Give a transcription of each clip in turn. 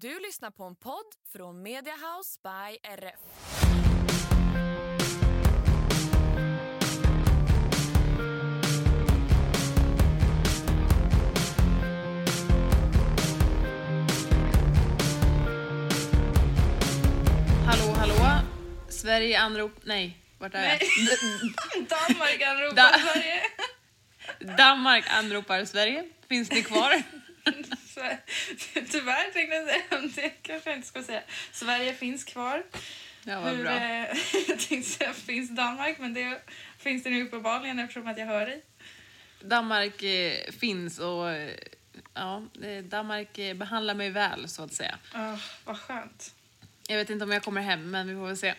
Du lyssnar på en podd från Media House by RF. Hallå, hallå. Sverige anrop... Nej, vart är jag? Danmark anropar Da- Sverige. Danmark anropar Sverige. Finns ni kvar? Tyvärr tänkte jag säga, det kanske jag inte ska säga. Sverige finns kvar. Ja, vad Hur, bra. eh, jag tänkte säga finns Danmark, men det finns det nu uppenbarligen eftersom att jag hör dig. Danmark eh, finns och eh, ja, Danmark eh, behandlar mig väl så att säga. Oh, vad skönt. Jag vet inte om jag kommer hem, men vi får väl se.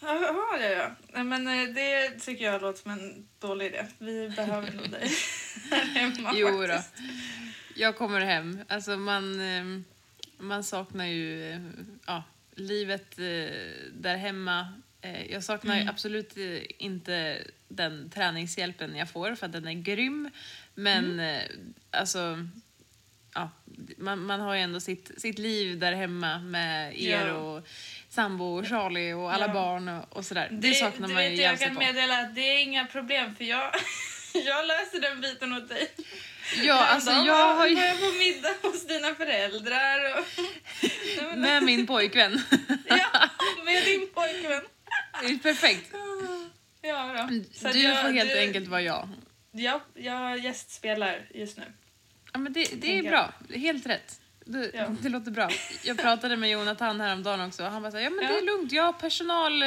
Jaha, ja, ja. Men det tycker jag låter som en dålig idé. Vi behöver nog dig här hemma Jo då. Jag kommer hem. Alltså man, eh, man saknar ju eh, ja, livet eh, där hemma. Eh, Jag saknar Mm. absolut inte den träningshjälpen jag får för att den är grym. Men Mm. alltså, ja, man, man har ju ändå sitt, sitt liv där hemma med er Ja. och sambo och Charlie och alla Ja. barn och, och sådär. Det, saknar du man ju vet, Jag kan på. meddela att det är inga problem för jag, jag löser den biten åt dig. Ja, alltså Häromdagen jag har ju... var jag på middag hos dina föräldrar. Och, Nej, men- Med min pojkvän. Ja, med din pojkvän. Det är perfekt. Ja, då. Så Du jag, får helt du, enkelt vara jag. Ja, jag gästspelar just nu. Ja, men det, det är bra. Helt rätt. Det, Ja. det låter bra. Jag pratade med Jonathan häromdagen också och han bara så här, ja men Ja. det är lugnt, jag är personal,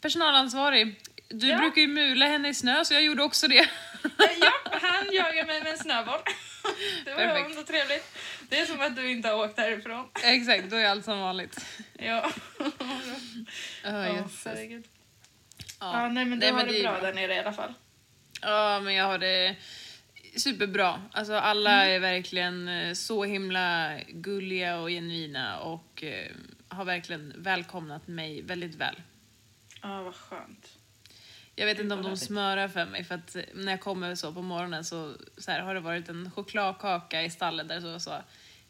personalansvarig. Du Ja. brukar ju mula henne i snö så jag gjorde också det. Ja, han jagar mig med en snöboll. Det var Perfekt. ändå trevligt. Det är som att du inte har åkt härifrån. Exakt, då är allt som vanligt. Ja. Oh, jösses. herregud. Ja. Ja, nej men du har det är bra där nere i alla fall. Ja, men jag har det superbra. Alltså alla Mm. är verkligen eh, så himla gulliga och genuina och eh, har verkligen välkomnat mig väldigt väl. Ja, vad skönt. Jag vet inte om de smörar för mig för att eh, när jag kommer så på morgonen så, så här, har det varit en chokladkaka i stallet där så så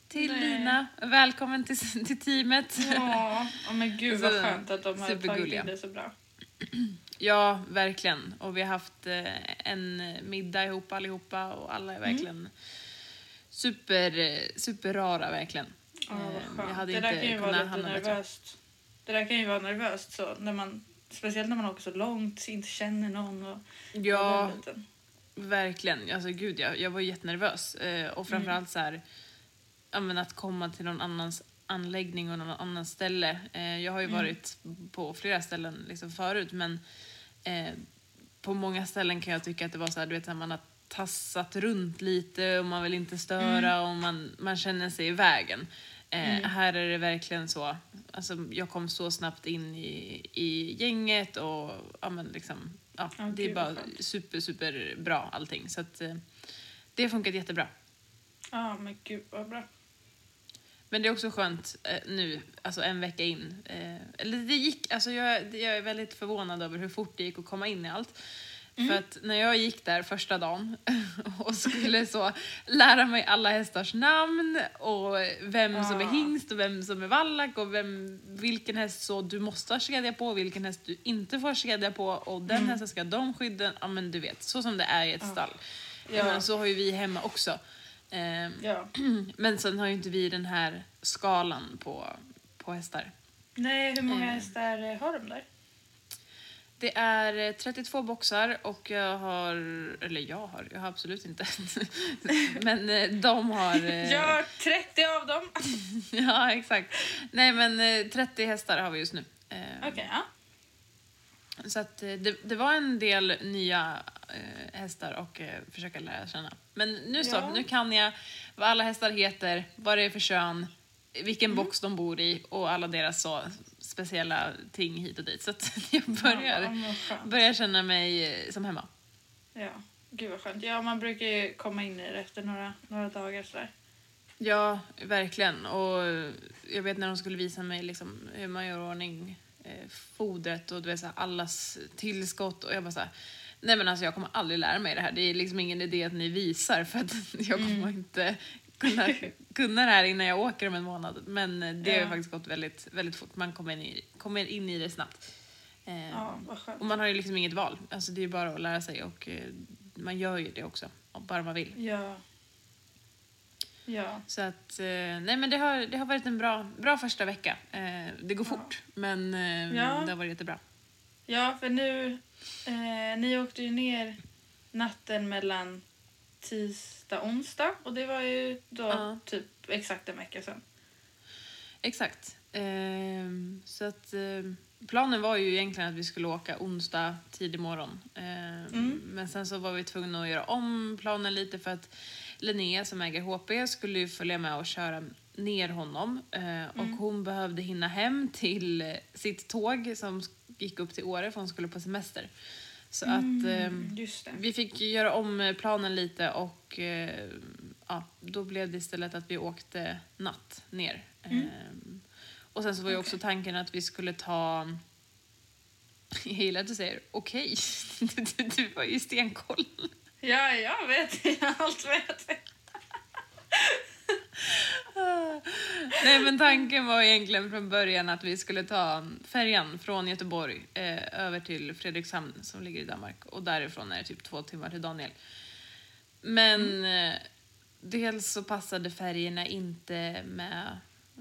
till Nej. Lina, välkommen till, till teamet. Ja, oh, men gud vad Så skönt att de har tagit in det så bra. Ja, verkligen. Och vi har haft eh, en middag ihop allihopa och alla är Mm. verkligen super, eh, superrara verkligen. Ja, vad Eh, skönt. Jag hade det inte där kan ju vara lite bättre. nervöst. Det där kan ju vara nervöst så när man, speciellt när man åker så långt, inte känner någon och Ja, och verkligen. Alltså gud, jag, jag var jättenervös. Eh, och framförallt så här, ja, att komma till någon annans anläggning och någon annan ställe. Eh, jag har ju varit på flera ställen liksom förut men eh, på många ställen kan jag tycka att det var så här, du vet, så här, man har tassat runt lite och man vill inte störa och man, man känner sig i vägen. Eh, Här är det verkligen så, alltså, jag kom så snabbt in i, i gänget och ja, men liksom, ja, Ja, det är bara super, super bra allting. Så att, eh, det har funkat jättebra. Ja, men gud vad bra. Men det är också skönt eh, nu, alltså en vecka in. Eller det gick, alltså jag, jag är väldigt förvånad över hur fort det gick att komma in i allt. Mm. För att när jag gick där första dagen och skulle så lära mig alla hästars namn och vem som är Ah. hingst och vem som är vallack och vem, vilken häst så du måste ha kedja på och vilken häst du inte får kedja på och den hästen ska de skydda. Ja men du vet, så som det är i ett stall. Ja. Ja. Men så har ju vi hemma också. Ehm, Ja. men sen har ju inte vi den här skalan på, på hästar. Nej, hur många Eh. hästar har de där? Det är eh, 32 boxar och jag har, eller jag har, jag har absolut inte. men eh, de har... eh, Jag har 30 av dem. ja, exakt. Nej men eh, 30 hästar har vi just nu. Eh, Okej, ja. Så att eh, det, det var en del nya eh, hästar och eh, försöka lära känna. Men nu så, Ja. nu kan jag vad alla hästar heter, vad det är för kön, vilken Mm. box de bor i och alla deras så speciella ting hit och dit. Så att jag börjar, Ja, börjar känna mig eh, som hemma. Ja, gud vad skönt. Ja, man brukar ju komma in i det efter några, några dagar sådär. Ja, verkligen. Och jag vet när de skulle visa mig liksom hur man gör ordning eh, fodret och du vet, så här, allas tillskott och jag bara så här, nej men alltså jag kommer aldrig lära mig det här. Det är liksom ingen idé att ni visar för att jag kommer inte kunna, kunna det här innan jag åker om en månad. Men eh, det har Ja. faktiskt gått väldigt, väldigt fort. Man kommer in i, kommer in i det snabbt. Eh, Ja, och man har ju liksom inget val. Alltså det är ju bara att lära sig och eh, man gör ju det också. Bara man vill. Ja. Ja. Så att, nej men det har, det har varit en bra, bra första vecka. Det går Ja. fort, men Ja. det har varit jättebra. Ja, för nu... Eh, ni åkte ju ner natten mellan tisdag onsdag och det var ju då Ja. typ exakt en vecka sedan. Exakt. Ehm, så att eh, planen var ju egentligen att vi skulle åka onsdag tidig morgon. Ehm, Mm. Men sen så var vi tvungna att göra om planen lite för att Linnea som äger HP skulle ju följa med och köra ner honom. Eh, Och hon behövde hinna hem till sitt tåg som gick upp till Åre för hon skulle på semester. Så att ehm, Mm, just det. vi fick göra om planen lite och eh, ja, då blev det istället att vi åkte natt ner. Ehm, och sen så var ju också tanken att vi skulle ta... Jag gillar att du säger okej. Du, du, du var ju stenkoll. Ja, jag vet. Allt vet jag. Nej men tanken var egentligen från början att vi skulle ta färjan från Göteborg eh, över till Fredrikshamn som ligger i Danmark. Och därifrån är det typ två timmar till Daniel. Men eh, dels så passade färgerna inte med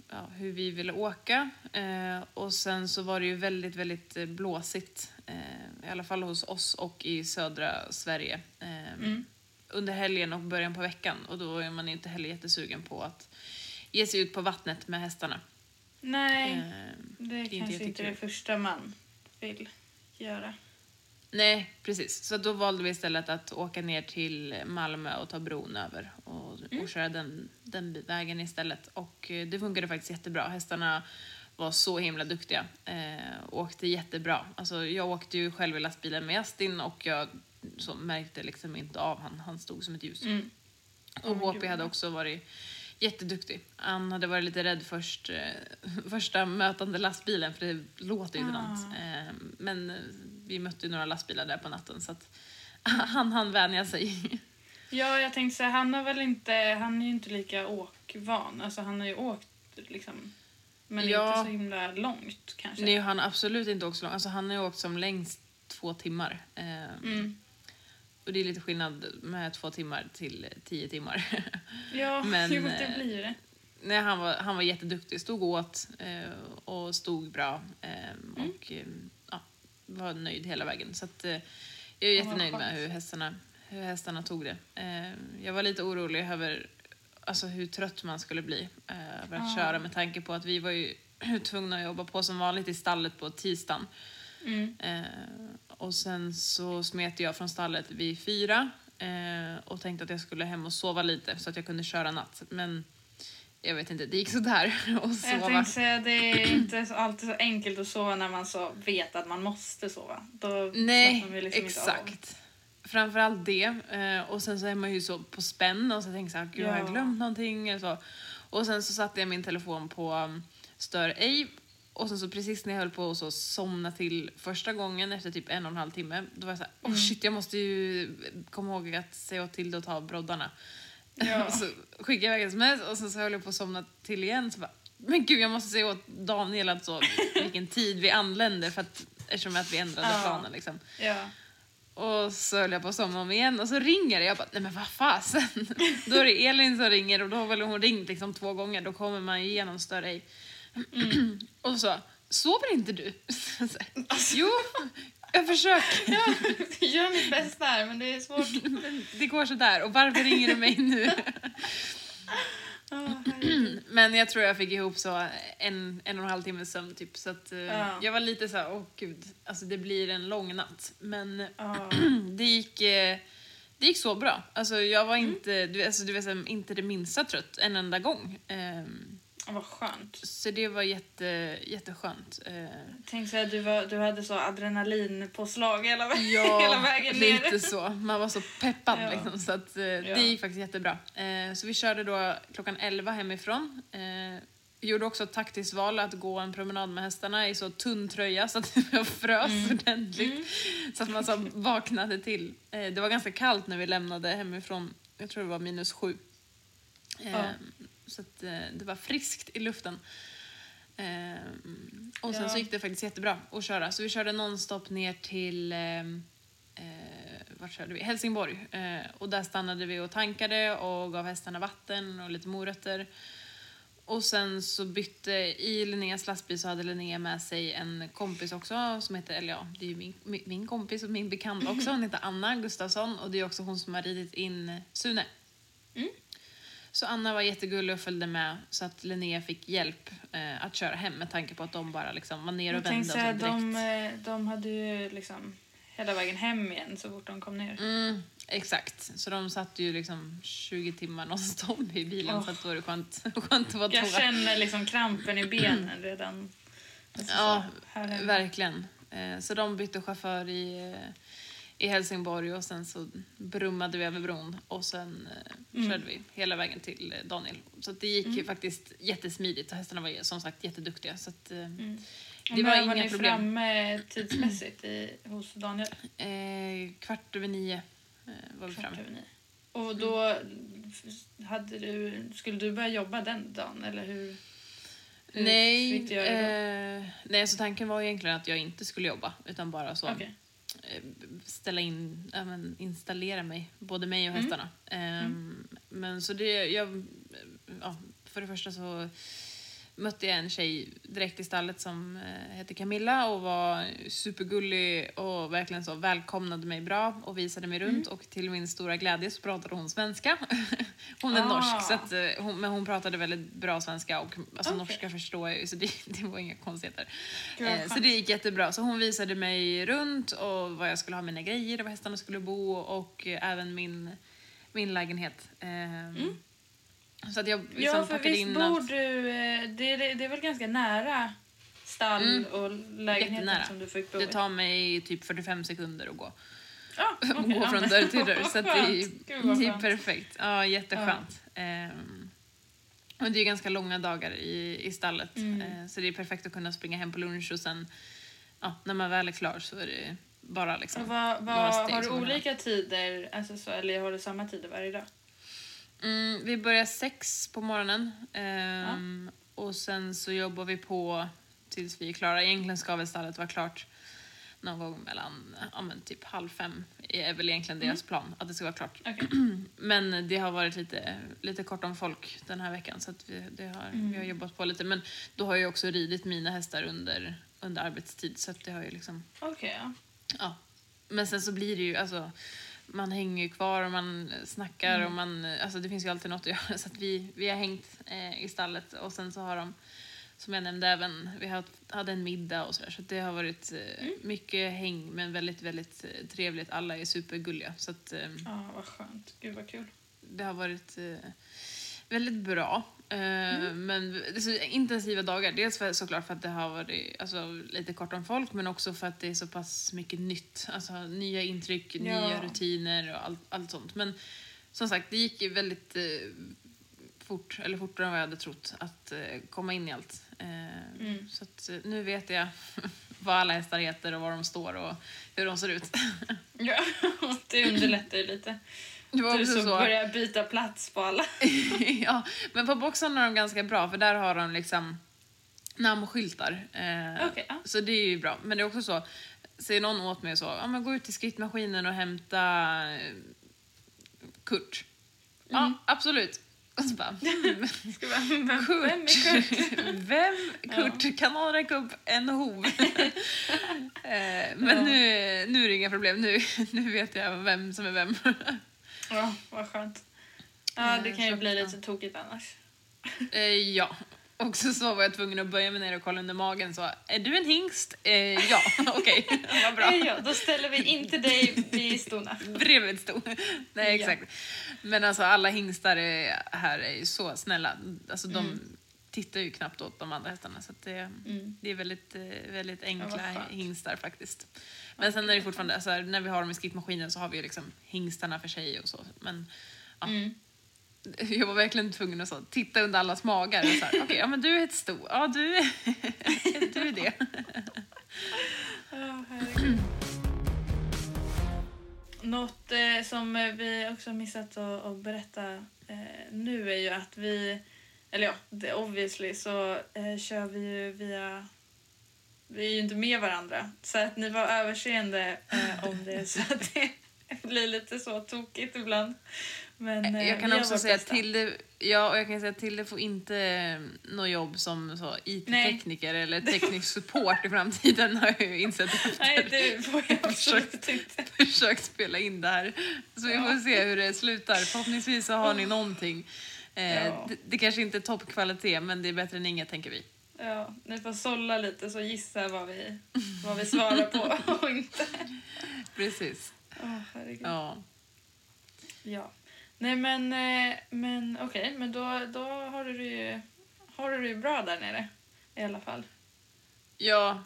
ja, hur vi ville åka. Eh, och sen så var det ju väldigt, väldigt eh, blåsigt eh, i alla fall hos oss och i södra Sverige eh, under helgen och början på veckan. Och då är man inte heller jättesugen på att ge sig ut på vattnet med hästarna. Nej, Eh, det är inte kanske inte jättekul. det första man vill göra. Nej, precis. Så då valde vi istället att åka ner till Malmö och ta bron över och, och köra den, den vägen istället. Och eh, det funkade faktiskt jättebra. Hästarna var så himla duktiga. Eh, åkte jättebra. Alltså, jag åkte ju själv i lastbilen med Justin och jag så märkte liksom inte av han. Han stod som ett ljus. Mm. Och Ja, HP hade också varit jätteduktig. Han hade varit lite rädd först, eh, första mötande lastbilen för det låter ju. Ah. Eh, men eh, vi mötte ju några lastbilar där på natten så att han hann vänja sig. Ja, jag tänkte säga, han har väl inte, han är ju inte lika åkvan. Alltså han har ju åkt liksom, men Ja. inte så himla långt kanske. Nej, han har absolut inte åkt så långt. Alltså, han har ju åkt som längst två timmar. Eh, Mm. Och det är lite skillnad med två timmar till tio timmar. Ja, Men, jo, det eh, blir det. Nej, han var, han var jätteduktig. Stod åt eh, och stod bra. Eh, Mm. Och eh, ja, var nöjd hela vägen. Så att, eh, jag är jättenöjd med hur hästarna, hur hästarna tog det. Eh, jag var lite orolig över alltså, hur trött man skulle bli över att Ja. köra med tanke på att vi var ju tvungna att jobba på som vanligt i stallet på tisdagen. Mm. Eh, och sen så smet jag från stallet vid fyra eh, och tänkte att jag skulle hem och sova lite så att jag kunde köra natt. Men jag vet inte, det gick sådär att Jag sova. tänkte säga, det är inte alltid så enkelt att sova när man så vet att man måste sova. Då Nej, man liksom exakt. Framförallt det. Eh, och sen så är man ju så på spänn och så tänker jag gud har jag Ja. glömt någonting eller så. Och sen så satte jag min telefon på um, stör ej och sen så precis när jag höll på att somna till första gången efter typ en och en halv timme, då var jag så här, Mm. oh shit jag måste ju komma ihåg att säga åt till att ta broddarna. Ja. så skickade jag iväg ett sms och sen så höll jag på att somna till igen så bara, men gud jag måste säga åt Daniel att så, vilken tid vi anländer för att, eftersom att vi ändrade Ja. planen liksom. Ja. Och så höll jag på att somna om igen och så ringer det. Jag bara, nej men vad fasen. Då är det Elin som ringer och då har väl hon ringt liksom två gånger. Då kommer man igenom stör ej. Och så, sover inte du? Så här, jo, jag försöker. ja, gör mitt bästa här men det är svårt. Men det går sådär. Och varför ringer du mig nu? Herregud. Men jag tror jag fick ihop så en, en och en halv timme sömn typ. Så att, Ja. jag var lite så här, åh gud, alltså det blir en lång natt. Men Ja. det gick, eh, det gick så bra. Alltså jag Mm. var inte, du, alltså, du vet, inte det minsta trött en enda gång. Ja, Vad skönt. så det var jätte, jätteskönt. Eh, Tänk så att du, var, du hade så adrenalinpåslag hela, vä- Ja, hela vägen ner. lite så. Man var så peppad Ja. liksom. Så att, eh, Ja. det gick faktiskt jättebra. Eh, så vi körde då klockan 11 hemifrån. Eh, gjorde också ett taktiskt val att gå en promenad med hästarna i så tunn tröja så att jag frös Mm. ordentligt. Så att man så vaknade till. Det var ganska kallt när vi lämnade hemifrån. Jag tror det var minus sju. Ja. Så att, eh, det var friskt i luften. Eh, och sen Ja. så gick det faktiskt jättebra att köra. Så vi körde nonstop ner till eh, vart körde vi? Helsingborg. Och där stannade vi och tankade och gav hästarna vatten och lite morötter. Och sen så bytte, i Linneas lastbil så hade Linnea med sig en kompis också som heter, eller ja, det är ju min, min, kompis och min bekant också. Hon heter Anna Gustafsson och det är också hon som har ridit in Sune. Så Anna var jättegullig och följde med så att Linnea fick hjälp eh, att köra hem med tanke på att de bara liksom var ner och vände och så direkt. de, eh, de hade ju liksom hela vägen hem igen så fort de kom ner. Mm, exakt, så de satt ju liksom 20 timmar nonstop i bilen Åh. så att då var det skönt, skönt att vara Jag två. känner liksom krampen i benen redan. Alltså Ja, verkligen. Eh, så de bytte chaufför i, eh, i Helsingborg och sen så brummade vi över bron och sen eh, Mm. körde vi hela vägen till eh, Daniel. Så det gick ju faktiskt jättesmidigt och hästarna var som sagt jätteduktiga. Så att, eh, Mm. Det var var inga ni problem. framme tidsmässigt i, hos Daniel? eh, kvart över nio eh, var vi Kvart framme. över nio. Och då f- hade du, skulle du börja jobba den dagen eller hur? hur Nej, eh, nej, så tanken var egentligen att jag inte skulle jobba utan bara så då? Eh, ställa in, men installera mig, både mig och Mm. hästarna. Ehm, Men så det, jag, ja, för det första så mötte jag en tjej direkt i stallet som eh, hette Camilla och var supergullig och verkligen så välkomnade mig bra och visade mig runt och till min stora glädje så pratade hon svenska. hon är Ah. norsk så att, eh, hon, men hon pratade väldigt bra svenska och alltså, Okej. norska förstår jag ju så det, det var inga konstigheter. Eh, så det gick jättebra. Så hon visade mig runt och var jag skulle ha mina grejer, var hästarna skulle bo och även min, min lägenhet. Ehm, Så att jag liksom. Ja, för visst in bor allt. du... eh, Det, det, det är väl ganska nära stall Mm. och lägenheten Jättenära. som du fick bo Det i? tar mig typ 45 sekunder att gå. Ja, okej, gå ja, från dörr till dörr. Så det, är, det är perfekt. Ja, jätteskönt. Ehm, och det är ganska långa dagar i, i stallet. Mm. Eh, så det är perfekt att kunna springa hem på lunch och sen ja, när man väl är klar så är det bara liksom Och vad, har du olika tider, alltså så, eller har du samma tider varje dag? Mm, vi börjar sex på morgonen. Ehm, Och sen så jobbar vi på tills vi är klara. Egentligen ska väl stallet vara klart någon gång mellan ja, men typ halv fem. är väl egentligen deras plan, att det ska vara klart. Okej. Men det har varit lite, lite kort om folk den här veckan så att vi, det har, vi har jobbat på lite. Men då har jag också ridit mina hästar under, under arbetstid så att det har ju liksom Okej, ja. Ja. Men sen så blir det ju, alltså, man hänger ju kvar och man snackar och man, alltså det finns ju alltid något att göra. Så att vi, vi har hängt eh, i stallet och sen så har de, som jag nämnde även, vi har- hade en middag och sådär. Så att det har varit eh, mycket häng men väldigt, väldigt eh, trevligt. Alla är supergulliga. Så att eh, Ja, vad skönt. Gud vad kul. det har varit eh, väldigt bra. Eh, Men är så intensiva dagar. Dels för, såklart för att det har varit alltså, lite kort om folk men också för att det är så pass mycket nytt. Alltså nya intryck, Ja. nya rutiner och allt, allt sånt. Men som sagt, det gick väldigt eh, fort, eller fortare än vad jag hade trott, att eh, komma in i allt. Eh, Mm. Så att, eh, nu vet jag vad alla hästar heter och var de står och hur de ser ut. Ja, det underlättar ju lite. Det var Du som så. börjar byta plats på alla. ja, men på boxen är de ganska bra för där har de liksom namnskyltar. Eh, Okej, ja. Så det är ju bra. Men det är också så, säger någon åt mig så, ja men gå ut till skrittmaskinen och hämta eh, Kurt. Ja, Mm. absolut. Och så bara, Ska vi- vem, Kurt. är Kurt? Vem? Kurt, kan någon räcka upp en hov? eh, men Ja. nu, nu är det inga problem. Nu, nu vet jag vem som är vem. Ja, vad skönt. Ja, det Eh, kan ju bli ja. lite tokigt annars. Eh, ja. Och så, var jag tvungen att böja mig ner och kolla under magen. Så, är du en hingst? Eh, ja, okej. Vad bra. Ja, då ställer vi inte dig vid stona. Bredvid stod. Nej, exakt. Men alltså alla hingstar är, här är ju så snälla. Alltså de tittar ju knappt åt de andra hästarna. Så det, det är väldigt, eh, väldigt enkla skönt. hingstar faktiskt. Men sen är det fortfarande, alltså, här, när vi har dem i skrittmaskinen så har vi ju liksom hingstarna för sig och så. Men ja. Jag var verkligen tvungen att så, titta under allas magar. Så Okej, ja men du är ett sto. Ja, du, är- du är det. Ja, herregud. Något eh, som vi också missat att, att berätta eh, nu är ju att vi, eller ja, det, obviously så eh, kör vi ju via, vi är ju inte med varandra. Så att ni var överseende eh, om det så att det blir lite så tokigt ibland. Men, eh, Jag kan vi gör också säga bästa. till det, ja, och jag kan säga till det får inte eh, något jobb som så, IT-tekniker eller teknisk support i framtiden har jag ju insett efter Nej, det får jag inte. försökt spela in det här. Så vi Ja. får se hur det slutar. Förhoppningsvis så har ni någonting. Eh, Ja. det, det kanske inte är toppkvalitet men det är bättre än inget tänker vi. Ja, ni får sålla lite så gissa vad vi, vad vi svarar på och inte. Precis. Åh, herregud. Ja. Ja. Nej men, eh, men okej, men då, då har du det ju har du det bra där nere i alla fall. Ja,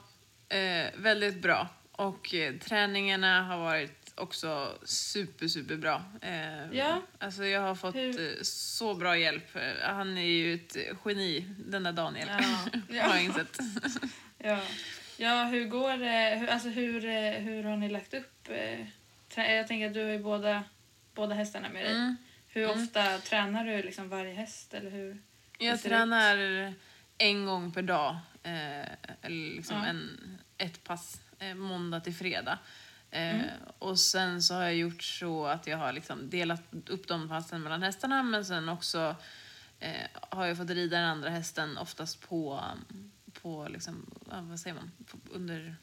eh, väldigt bra. Och eh, träningarna har varit också super, super bra. Eh, Ja. Alltså jag har fått Hur- eh, så bra hjälp. Eh, Han är ju ett geni, den där Daniel. Ja. har jag insett. Ja, ja hur går det? Hur, alltså hur, eh, hur har ni lagt upp? eh, Jag tänker att du har ju båda, båda hästarna med dig. Mm. Hur ofta tränar du liksom varje häst? Eller hur? Jag tränar en gång per dag. Eh, eller liksom Ja. en, ett pass eh, måndag till fredag. Eh, Mm. Och sen så har jag gjort så att jag har liksom delat upp de passen mellan hästarna men sen också eh, har jag fått rida den andra hästen oftast på, på liksom, vad säger man, på, under,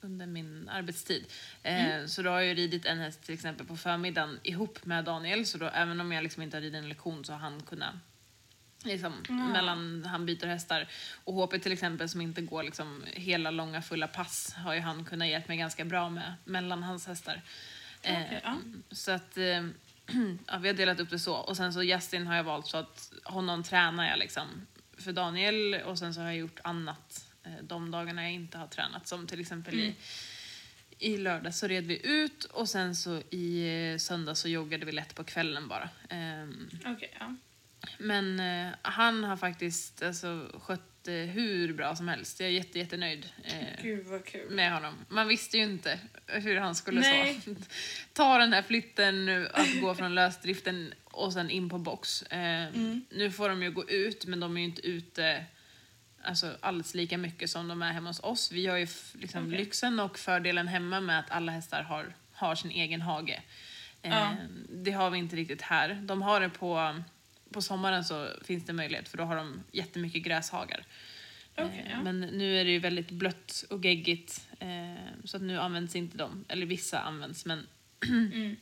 under min arbetstid. Eh, Mm. Så då har jag ridit en häst till exempel på förmiddagen ihop med Daniel så då även om jag liksom inte har ridit en lektion så har han kunnat liksom, mellan han byter hästar. Och HP till exempel som inte går liksom hela långa fulla pass har ju han kunnat hjälpa mig ganska bra med mellan hans hästar. Okej, ja. Så att eh, ja, vi har delat upp det så. Och sen så Justin har jag valt så att honom tränar jag liksom för Daniel och sen så har jag gjort annat eh, de dagarna jag inte har tränat. Som till exempel i, i lördag så red vi ut och sen så i eh, söndag så joggade vi lätt på kvällen bara. Ehm, Okej, ja. Men eh, han har faktiskt alltså, skött det hur bra som helst. Jag är jätte, jättenöjd eh, Gud vad kul. med honom. Man visste ju inte hur han skulle Nej. så. ta den här flytten, att gå från lösdriften och sen in på box. Eh, Mm. Nu får de ju gå ut, men de är ju inte ute alltså, alldeles lika mycket som de är hemma hos oss. Vi har ju liksom, Okej. lyxen och fördelen hemma med att alla hästar har, har sin egen hage. Eh, Ja. Det har vi inte riktigt här. De har det på, på sommaren så finns det möjlighet för då har de jättemycket gräshagar. Okej, Eh, ja. Men nu är det ju väldigt blött och geggigt eh, så att nu används inte de. Eller vissa används men Mm.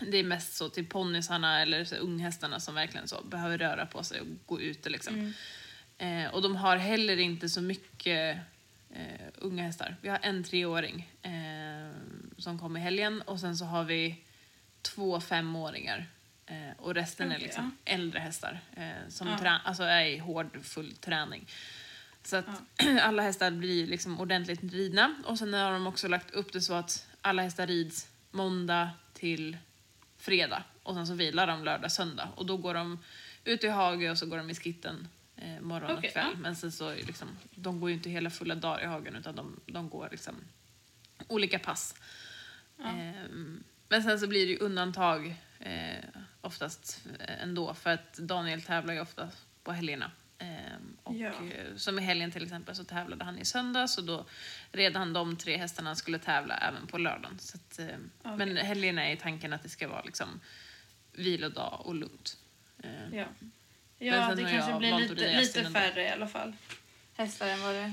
det är mest så till ponnysarna eller så unghästarna som verkligen så behöver röra på sig och gå ute liksom. Mm. Eh, och de har heller inte så mycket unga hästar. Vi har en treåring som kom i helgen och sen så har vi två femåringar. Eh, och resten är Okej, liksom äldre hästar eh, som Ja. alltså är i hård, full träning. Så att alla hästar blir liksom ordentligt ridna. Och sen har de också lagt upp det så att alla hästar rids måndag till fredag. Och sen så vilar de lördag, söndag. Och då går de ut i hage och så går de i skitten eh, morgon Okej, och kväll. ja. Men sen så är liksom, de går ju inte hela fulla dagar i hagen utan de, de går liksom olika pass. Ehm, men sen så blir det ju undantag eh, oftast eh, ändå för att Daniel tävlar ju ofta på helgerna. Ehm, och, Ja. eh, som i helgen till exempel så tävlade han i söndags och då red han de tre hästarna han skulle tävla även på lördagen. Så att, eh, Men helgerna är tanken att det ska vara liksom vilodag och lugnt. Ehm, Ja, ja det kanske blir lite, lite ändå. färre i alla fall. Hästar än vad det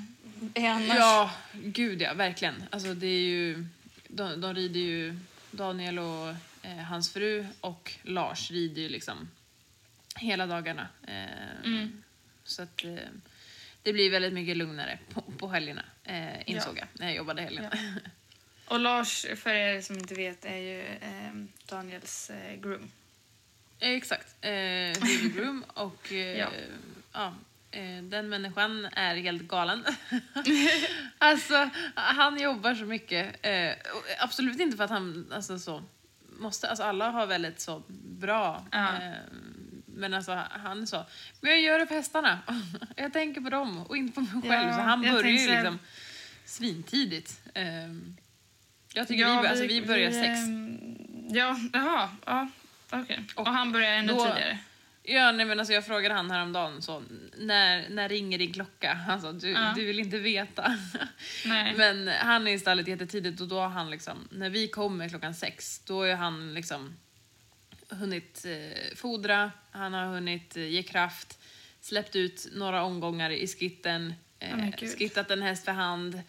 är annars. Ja, gud ja, verkligen. Alltså det är ju, de, de rider ju, Daniel och eh, hans fru och Lars rider ju liksom hela dagarna. Eh, Mm. Så att eh, det blir väldigt mycket lugnare på, på helgerna, eh, insåg jag när jag jobbade helgen. Ja. Och Lars, för er som inte vet, är ju eh, Daniels eh, groom. Exakt. Eh, Groom och Ja. ja. den människan är helt galen. alltså, han jobbar så mycket. Absolut inte för att han alltså, så, måste. Alltså, alla har väldigt så bra. Ja. Eh, men alltså, han så, men jag gör det för hästarna. jag tänker på dem och inte på mig själv. Ja, så han börjar ju tänkte- liksom svintidigt. Eh, jag tycker Ja, vi, alltså, vi börjar sex. ehm, Ja, jaha. Ja, okej. Och, han börjar ännu då- tidigare. Ja, nej, men alltså jag frågade han häromdagen så, när, när ringer din klocka? Alltså, du, Ja. du vill inte veta. Nej. men han är i stallet jättetidigt och då har han liksom, när vi kommer klockan sex, då är han liksom hunnit eh, fodra, han har hunnit eh, ge kraft, släppt ut några omgångar i skitten, eh, gud. skittat en häst för hand,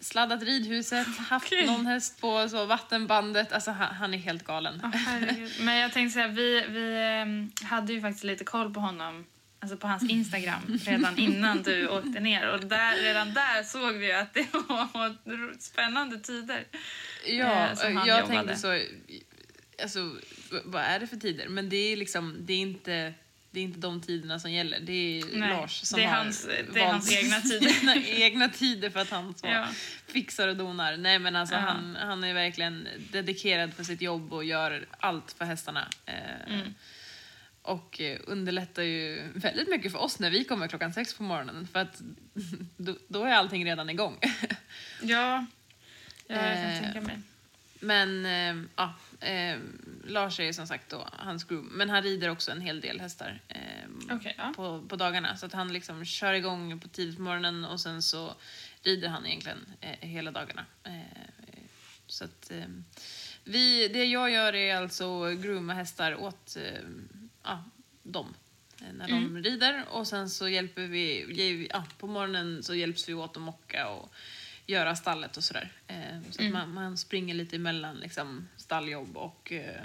sladdat ridhuset, haft Okej. någon häst på så, vattenbandet. Alltså han, han är helt galen. Herregud. Men jag tänkte säga, vi, vi ehm, hade ju faktiskt lite koll på honom, alltså på hans Instagram, redan innan du åkte ner. Och där, redan där såg vi ju att det var spännande tider. Ja, eh, jag jobbade. tänkte så, alltså vad är det för tider? Men det är liksom, det är inte, det är inte de tiderna som gäller. Det är Nej, Lars som det är har hans- det är hans egna tider. egna tider för att han så Ja. fixar och donar. Nej men alltså Ja. han, han är verkligen dedikerad för sitt jobb och gör allt för hästarna. Eh, Mm. Och eh, underlättar ju väldigt mycket för oss när vi kommer klockan sex på morgonen för att då, då är allting redan igång. Ja, ja jag kan Eh, tänka mig. Men eh, ja, eh, Lars är som sagt då hans groom. Men han rider också en hel del hästar eh, Okej, ja. på, på dagarna. Så att han liksom kör igång på tidigt på morgonen och sen så rider han egentligen eh, hela dagarna. Eh, så att eh, vi, det jag gör är alltså grooma hästar åt ja, dem när de rider och sen så hjälper vi- ja, på morgonen så hjälps vi åt att mocka och göra stallet och sådär. Eh, så att man, man springer lite emellan liksom, stalljobb och eh,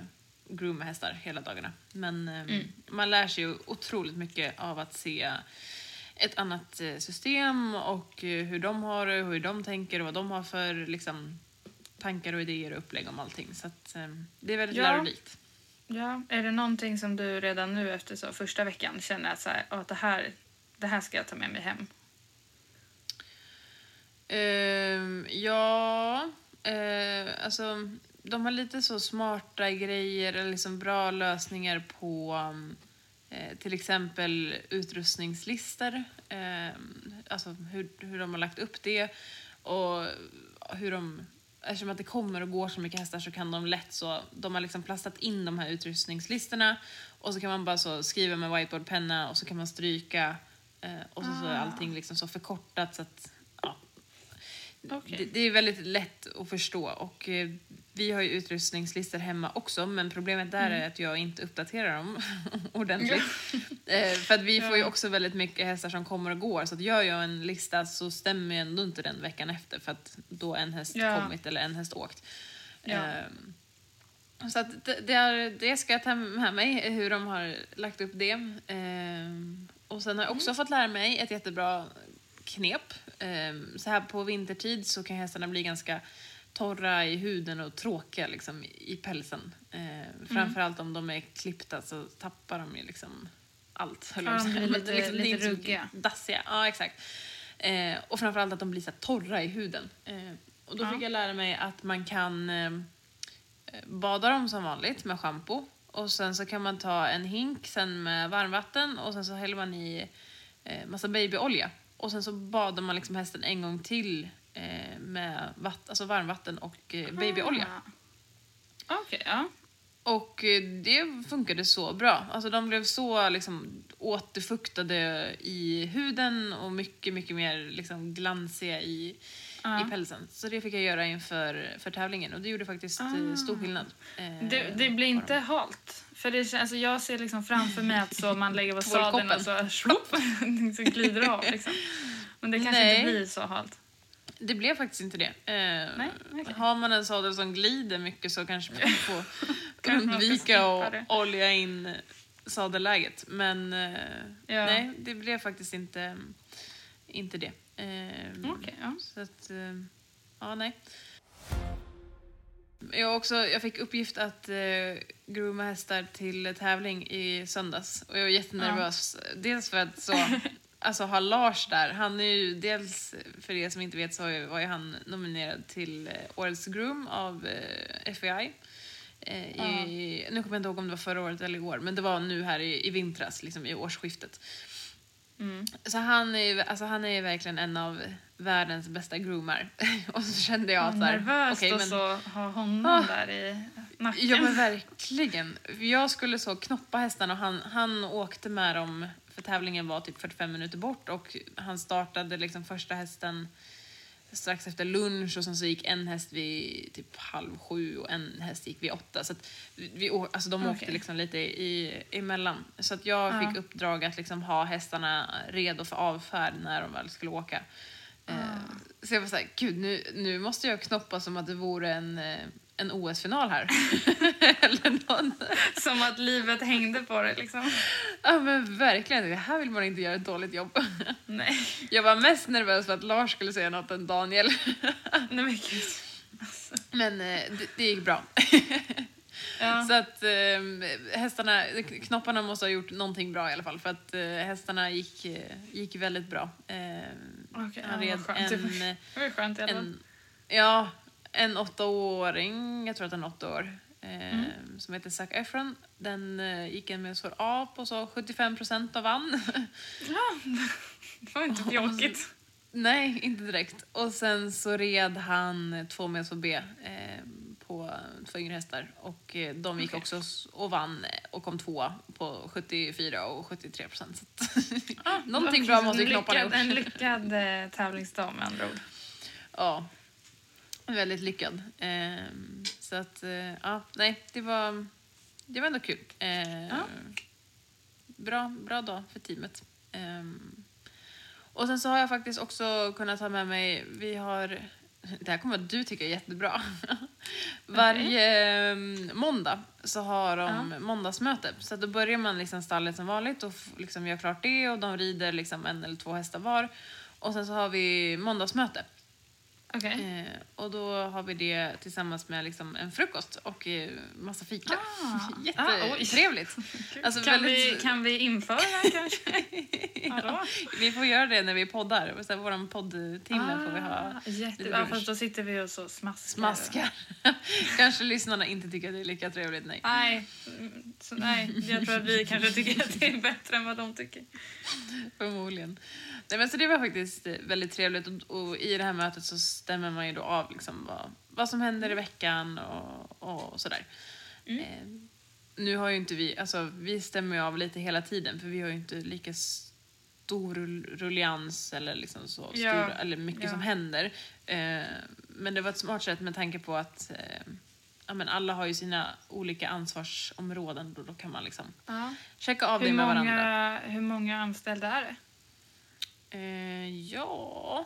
grooma hästar hela dagarna. Men eh, man lär sig ju otroligt mycket av att se ett annat eh, system och eh, hur de har det, hur de tänker och vad de har för liksom, tankar och idéer och upplägg om allting. Så att, eh, det är väldigt Ja. lärorikt. Ja, är det någonting som du redan nu efter så första veckan känner att, så här, "Åh, det, här, det här ska jag ta med mig hem? Ehm, ja, eh, alltså de har lite så smarta grejer, eller liksom bra lösningar på eh, till exempel utrustningslistor. Eh, alltså hur, hur de har lagt upp det och hur de Eftersom att det kommer och går så mycket hästar så kan de lätt så, de har liksom plastat in de här utrustningslistorna och så kan man bara så skriva med whiteboardpenna och så kan man stryka eh, och så, så är allting liksom så förkortat så att ja, Okej. det, det är väldigt lätt att förstå och eh, vi har ju utrustningslistor hemma också men problemet där Mm. är att jag inte uppdaterar dem ordentligt. eh, för att vi får ju Ja. också väldigt mycket hästar som kommer och går så att gör jag en lista så stämmer ju ändå inte den veckan efter för att då en häst Ja. kommit eller en häst åkt. Ja. Ehm, så att det, det, är, det ska jag ta med mig, hur de har lagt upp det. Ehm, och sen har jag också fått lära mig ett jättebra knep. Ehm, så här på vintertid så kan hästarna bli ganska torra i huden och tråkiga liksom, i pälsen. Ehm, framförallt om de är klippta så tappar de ju liksom allt. höll Ja, jag säga. lite- är lite ruggiga. Dassiga, ja exakt. Eh, och framförallt att de blir så torra i huden. Eh, och då Ja. fick jag lära mig att man kan eh, bada dem som vanligt med schampo. Och sen så kan man ta en hink sen med varmvatten och sen så häller man i eh, massa babyolja. Och sen så badar man liksom hästen en gång till eh, med vatt, alltså varmvatten och eh, babyolja. Ah. Okej, ja. Och eh, det funkade så bra. Alltså de blev så liksom återfuktade i huden och mycket, mycket mer liksom glansiga i, i pälsen. Så det fick jag göra inför för tävlingen och det gjorde faktiskt eh, stor skillnad. eh, Det, det blir inte dem. halt. För det, alltså jag ser liksom framför mig att så man lägger på sadeln och så, slopp, så glider av. Liksom. Men det kanske Nej. inte blir så halt. Det blev faktiskt inte det. Eh, Nej, okej. Har man en sadel som glider mycket så kanske man får undvika att det. olja in sadelläget. Men eh, Ja. nej, det blev faktiskt inte, inte det. Eh, Okej, ja. Så att, eh, ja nej. Jag, också, jag fick uppgift att eh, grooma hästar till tävling i söndags och jag var jättenervös. Dels för att så, alltså ha Lars där, han är ju dels, för er som inte vet så var ju han nominerad till eh, Årets Groom av eh, FAI. Eh, i, Nu kommer jag inte ihåg om det var förra året eller i år, men det var nu här i, i vintras, liksom i årsskiftet. Mm. Så han är, ju- alltså han är ju verkligen en av världens bästa groomar. och så kände jag att så här, Nervöst och men- så ha honom Ah. där i nacken. Ja men verkligen. Jag skulle så knoppa hästarna och han, han åkte med dem, för tävlingen var typ 45 minuter bort och han startade liksom första hästen strax efter lunch och sen så gick en häst vid typ halv sju och en häst gick vid åtta. Så att vi, alltså de åkte Okej. liksom lite i, emellan. Så att jag Ja. fick uppdrag att liksom ha hästarna redo för avfärd när de väl skulle åka. Eh, Så jag var såhär, gud nu, nu måste jag knoppa som att det vore en, eh, en OS-final här. Eller någon. Som att livet hängde på det liksom. Ja men verkligen, det här vill man inte göra ett dåligt jobb. Nej. Jag var mest nervös för att Lars skulle säga något än Daniel. Nej men gud. Men eh, det, det gick bra. Ja. Så att eh, hästarna, knopparna måste ha gjort någonting bra i alla fall för att eh, hästarna gick, gick väldigt bra. Okej, han ja, red skönt. en, Det var skönt i alla fall. ja, en åttaåring, jag tror att den är åtta år, eh, Mm. som heter Zac Efron. Den eh, gick en med A på så 75 procent av vann. Det var inte bjåkigt. Nej, inte direkt. Och sen så red han två med B eh, på två yngre hästar. Och eh, de gick Okej. också och vann eh, och kom tvåa på 74 och 73 procent. Ah, Någonting bra måste ju knopparna En lyckad eh, tävlingsdag med andra ord. Ja, väldigt lyckad. Eh, så att, eh, ja, nej, det var, det var ändå kul. Eh, Ja. bra, bra dag för teamet. Eh, och sen så har jag faktiskt också kunnat ta med mig, vi har, det här kommer du tycka är jättebra. Varje eh, måndag så har de måndagsmöte. Så då börjar man liksom stallet som vanligt och liksom gör klart det och de rider liksom en eller två hästar var. Och sen så har vi måndagsmöte. Okej. Eh, och då har vi det tillsammans med liksom en frukost och eh, massa fika. Ah. Jättetrevligt. Alltså kan, vi, väldigt- kan vi införa här kanske? Hallå? Vi får göra det när vi poddar. Och sen Vår poddtimme får vi ha Ah, Jätte... lite Ja, fast då sitter vi och så smaskar. smaskar. Kanske lyssnarna inte tycker att det är lika trevligt. Nej. Nej, så, nej, jag tror att vi kanske tycker att det är bättre än vad de tycker. Förmodligen. Nej, men så det var faktiskt väldigt trevligt och, och i det här mötet så stämmer man ju då av liksom vad, vad som händer i veckan och, och sådär. Mm. Eh, nu har ju inte vi, alltså vi stämmer ju av lite hela tiden för vi har ju inte lika stor rull- rullians eller liksom så stor, Ja. eller mycket Ja. som händer. Eh, men det var ett smart sätt med tanke på att eh, ja, men alla har ju sina olika ansvarsområden och då kan man liksom Ja. checka av Hur, det med varandra. många, hur många anställda är det? Eh, ja,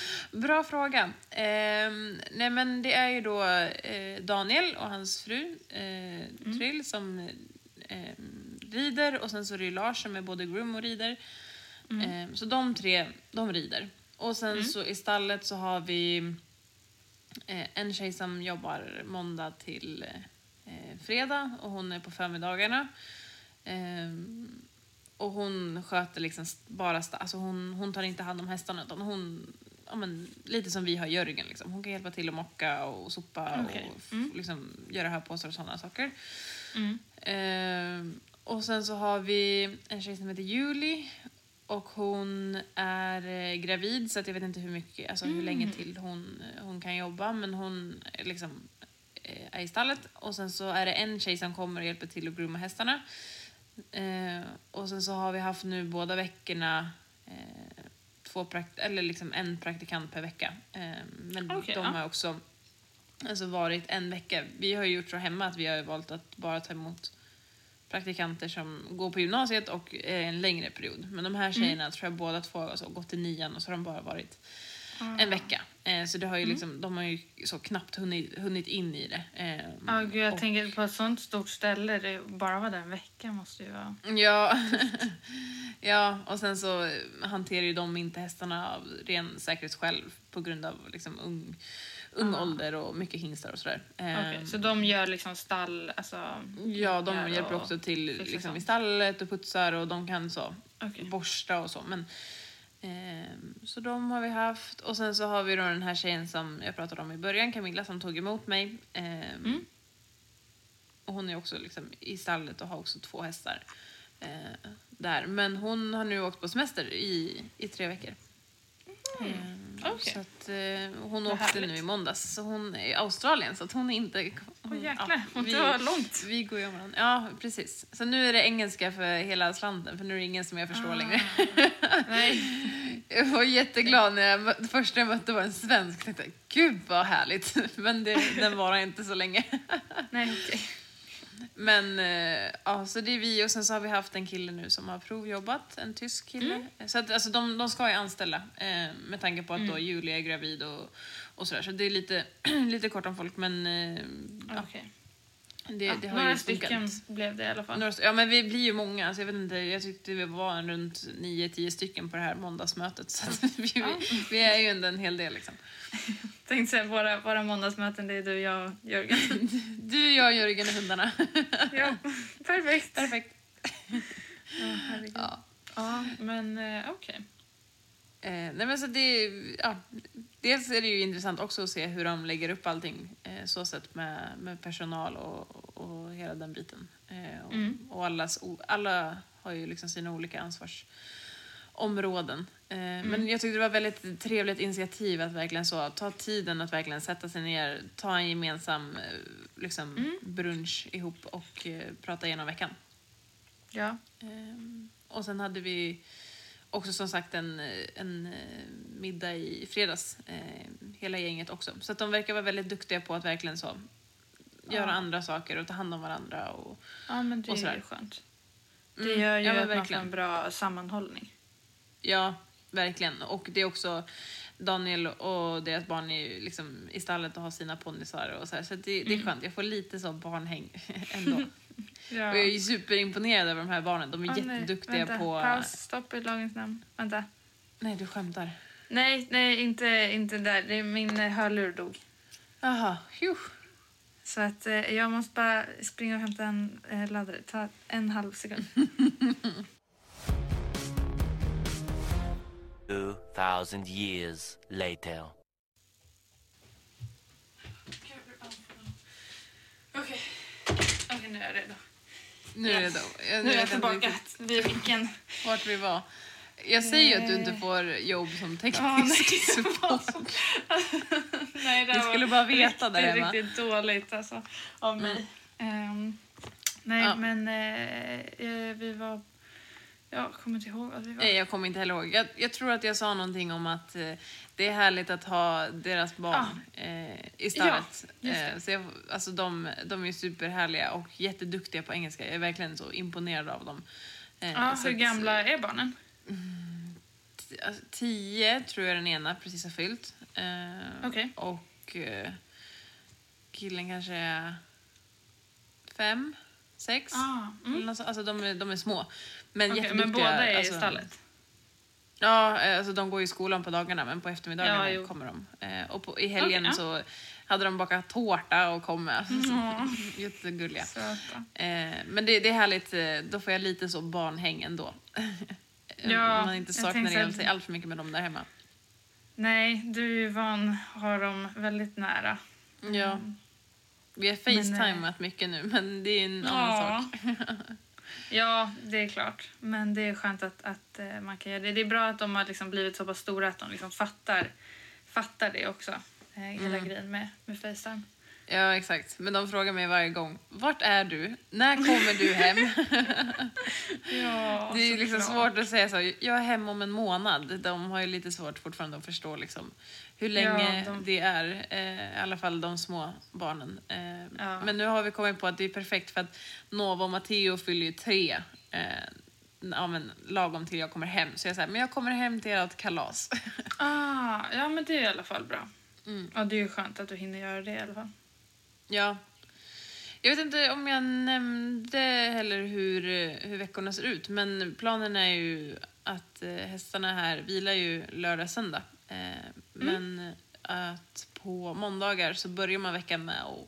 Bra fråga. Ehm, nej men det är ju då eh, Daniel och hans fru eh, Trill som eh, rider och sen så är det ju Lars som är både groom och rider. Ehm, så de tre, de rider. och sen så i stallet så har vi eh, en tjej som jobbar måndag till eh, fredag och hon är på förmiddagarna. Ehm, och hon sköter liksom bara, alltså hon, hon tar inte hand om hästarna utan hon, ja men, lite som vi har Jörgen liksom. Hon kan hjälpa till att mocka och sopa Okej. och f- liksom göra höpåsar och sådana saker. Ehm, och sen så har vi en tjej som heter Julie och hon är eh, gravid så att jag vet inte hur mycket, alltså hur länge till hon, hon kan jobba men hon är liksom eh, är i stallet och sen så är det en tjej som kommer och hjälper till att grooma hästarna. Eh, och sen så har vi haft nu båda veckorna eh, två prakt- eller liksom en praktikant per vecka. Eh, men Okej, de ja. har också alltså varit en vecka. Vi har ju gjort så hemma att vi har valt att bara ta emot praktikanter som går på gymnasiet och en längre period. Men de här tjejerna tror jag båda två har alltså, gått i nian och så har de bara varit en vecka. Eh, så det har ju liksom, de har ju så knappt hunnit, hunnit in i det. Eh, Ja, gud, jag och- tänker på ett sånt stort ställe, det bara vara där en vecka måste ju vara... Ja. ja, och sen så hanterar ju de inte hästarna av ren säkerhetsskäl på grund av liksom ung, ung ålder och mycket hingstar och sådär. Ehm, så de gör liksom stall, alltså... Ja, de hjälper också till liksom, i stallet och putsar och de kan så Okej. borsta och så. Men, ehm, så de har vi haft. Och sen så har vi då den här tjejen som jag pratade om i början, Camilla, som tog emot mig. Ehm, Mm. Och hon är också liksom i stallet och har också två hästar eh, där. Men hon har nu åkt på semester i, i tre veckor. Ehm, Mm. Okej. Så att, eh, hon Vad åkte härligt. nu i måndags. Så hon är i Australien, så att hon är inte... Åh jäklar, ja, vi- tar långt. vi går ju om varandra. Ja, precis. Så nu är det engelska för hela slanten, för nu är det ingen som jag förstår längre. Nej. Jag var jätteglad när jag det första jag mötte var en svensk. Jag tänkte, gud vad härligt. Men det, den varar inte så länge. Nej, okej. Men eh, ja, så det är vi och sen så har vi haft en kille nu som har provjobbat, en tysk kille. Så att, alltså, de, de ska ju anställa eh, med tanke på att då Julia är gravid och, och sådär. Så det är lite, lite kort om folk men eh, ja, Okej. Det, Ja, det har några stycken blev det i alla fall. Några Ja, men vi blir ju många. Så jag vet inte, jag tyckte vi var runt 9-10 stycken på det här måndagsmötet. Så vi, vi, vi är ju ändå en hel del liksom. Tänkte säga, våra, våra måndagsmöten, det är du, jag och Jörgen. Du, jag, Jörgen och hundarna. ja, perfekt. Perfekt. Ja. Ja. Ja, men eh, okej. Eh, nej men så det, ja, dels är det ju intressant också att se hur de lägger upp allting eh, så sett med, med personal och, och hela den biten. Eh, och, och allas, alla har ju liksom sina olika ansvarsområden. Eh, Men jag tyckte det var väldigt trevligt initiativ att verkligen så ta tiden att verkligen sätta sig ner, ta en gemensam eh, liksom, brunch ihop och eh, prata igenom veckan. Ja. Ehm, och sen hade vi också som sagt en, en eh, middag i fredags, eh, hela gänget också. Så att de verkar vara väldigt duktiga på att verkligen så göra andra saker och ta hand om varandra. Och, ja, men det Och är ju skönt. Det Mm, gör ju ja, att man får verkligen. en bra sammanhållning. ja, verkligen. Och det är också Daniel och deras barn är ju liksom i stallet och har sina ponnysar och så här. Så det, det är skönt. Jag får lite så barnhäng ändå. Ja. Och jag är superimponerad över de här barnen. De är Ah, nej, jätteduktiga vänta. på... Paus, stopp i lagens namn. Vänta. Nej, du skämtar. Nej, nej, inte, inte där. Det är min eh, hörlur dog. Jaha. Så att eh, jag måste bara springa och hämta en eh, laddare. Ta en halv sekund. 2,000 years later. Okej. Okej, nu är jag redo. Nu är det då. Jag, Nu är jag tillbaka vid micken. Vart vi var. Jag säger ju att du inte får jobb som teknisk support. Nej, det Ni skulle bara veta riktigt, där hemma. riktigt dåligt alltså, av mig. Ehm, nej, Ja. men eh, vi var... Jag kommer inte ihåg vad vi var. Nej, jag kommer inte heller ihåg. Jag, jag tror att jag sa någonting om att eh, det är härligt att ha deras barn eh, i stallet. Ja, eh, så jag, alltså de, de är superhärliga och jätteduktiga på engelska. Jag är verkligen så imponerad av dem. Så hur att, gamla är barnen? t- alltså, Tio tror jag den ena precis har fyllt. Eh, Okej. Och eh, killen kanske är fem, sex. Ah, mm. Alltså de är, de är små. Men jätteduktiga. men båda är alltså, i stallet? Ja, eh, alltså de går i skolan på dagarna men på eftermiddagarna Ja, kommer de. Eh, och på, i helgen ja. så hade de bakat tårta och kom med. Jättegulliga. Söta. Eh, men det, det är härligt, då får jag lite så barnhäng ändå. Ja, Man inte saknar ihjäl sig allt för mycket med dem där hemma. Nej, du är ju van har dem väldigt nära. Ja. Vi har facetimat mycket nu men det är en annan sak. ja, det är klart. Men det är skönt att, att eh, man kan göra det. Det är bra att de har liksom blivit så pass stora att de liksom fattar, fattar det också. Eh, hela Mm. grejen med, med Facetime. Ja exakt, men de frågar mig varje gång, vart är du? När kommer du hem? Ja, Det är liksom svårt att säga så. Jag är hem om en månad. De har ju lite svårt fortfarande att förstå liksom, hur länge Ja, de- det är. Eh, I alla fall de små barnen. Eh, Ja. Men nu har vi kommit på att det är perfekt för att Nova och Matteo fyller ju tre. Eh, ja, men, lagom till jag kommer hem. Så jag säger, men jag kommer hem till ert kalas. Ah, ja, men det är i alla fall bra. Mm. Ja, det är ju skönt att du hinner göra det i alla fall. Ja. Jag vet inte om jag nämnde heller hur, hur veckorna ser ut. Men planen är ju att eh, hästarna här vilar ju lördag, söndag. Eh, Men att på måndagar så börjar man veckan med att,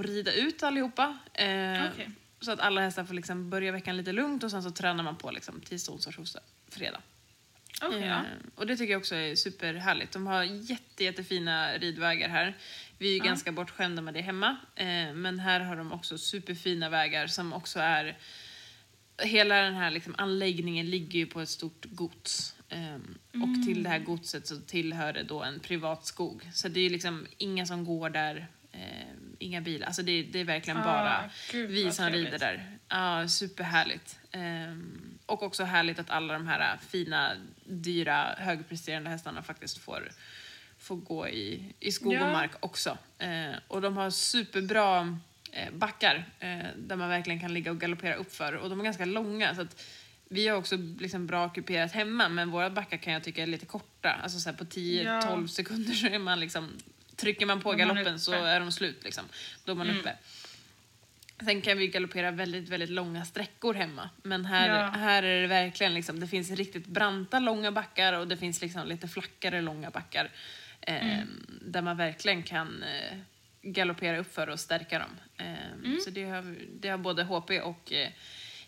att rida ut allihopa. Eh, Okej. Så att alla hästar får liksom börja veckan lite lugnt och sen så tränar man på liksom tisdag, onsdag, torsdag, fredag. Okej, ja. Eh, Och det tycker jag också är superhärligt. De har jätte, jättefina ridvägar här. Vi är ju ganska bortskämda med det hemma. Eh, men här har de också superfina vägar som också är... Hela den här liksom anläggningen ligger ju på ett stort gods. Ehm, Och till det här godset så tillhör det då en privat skog. Så det är liksom inga som går där, ehm, inga bilar. Alltså det, det är verkligen Ah, bara gud, vi som trevligt. rider där. Ja, superhärligt. Ehm, och också härligt att alla de här fina, dyra, högpresterande hästarna faktiskt får, får gå i, i skog Ja. och mark också. Eh, och de har superbra eh, backar eh, där man verkligen kan ligga och galoppera uppför. Och de är ganska långa så att vi har också liksom bra kuperat hemma men våra backar kan jag tycka är lite korta. Alltså så på 10-12 Ja. sekunder så är man liksom, trycker man på är man galoppen så. Mm. är de slut liksom. Då är man uppe. Sen kan vi galoppera väldigt, väldigt långa sträckor hemma. Men här, Ja. här är det verkligen liksom, det finns riktigt branta långa backar och det finns liksom lite flackare långa backar. Eh, Där man verkligen kan eh, galoppera upp för och stärka dem. Eh, Så det har, det har både HP och eh,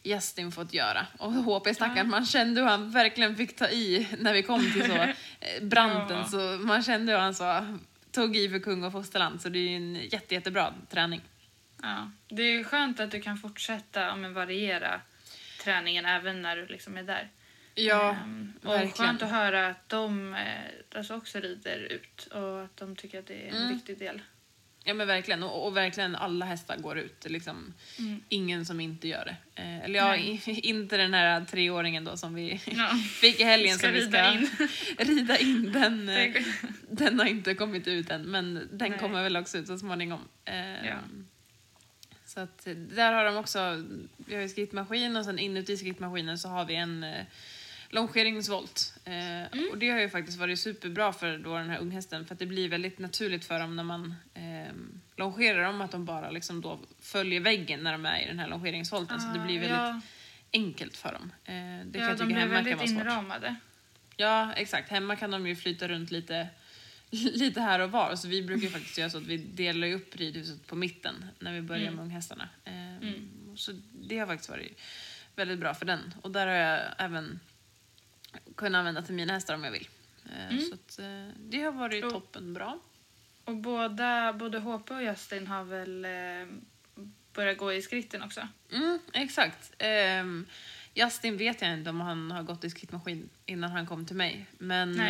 Justin fått göra. Och HP stackaren, man kände hur han verkligen fick ta i när vi kom till så eh, branten. Ja. Så man kände hur han så, tog i för kung och fosterland. Så det är ju en jätte, jättebra träning. Ja. Det är skönt att du kan fortsätta men variera träningen även när du liksom är där. Ja, Ehm, och verkligen. skönt att höra att de eh, alltså också rider ut och att de tycker att det är en Mm. viktig del. Ja men verkligen, och, och verkligen alla hästar går ut. Liksom, Mm. Ingen som inte gör det. Eh, eller ja, i, inte den här treåringen då som vi Ja. fick i helgen som vi ska rida in. rida in. Den, eh, den har inte kommit ut än, men den Nej. kommer väl också ut så småningom. Eh, Ja. Så att eh, där har de också, vi har ju skrittmaskin och sen inuti skrittmaskinen så har vi en eh, longeringsvolt. Eh, Mm. Och det har ju faktiskt varit superbra för då den här unghästen för att det blir väldigt naturligt för dem när man eh, longerar dem att de bara liksom då följer väggen när de är i den här longeringsvolten. så det blir väldigt ja, enkelt för dem. Eh, det kan ja, jag de blir hemma kan väldigt vara svårt. inramade. Ja, exakt. Hemma kan de ju flyta runt lite, lite här och var. Så vi brukar ju faktiskt göra så att vi delar upp ridhuset på mitten när vi börjar med unghästarna. Ehm, Så det har faktiskt varit väldigt bra för den. Och där har jag även kunnat använda till mina hästar om jag vill. Ehm, Så att, eh, det har varit Och- toppen bra. Och båda, både HP och Justin har väl eh, börjat gå i skritten också? Mm, exakt. Ehm, Justin vet jag inte om han har gått i skrittmaskin innan han kom till mig. Men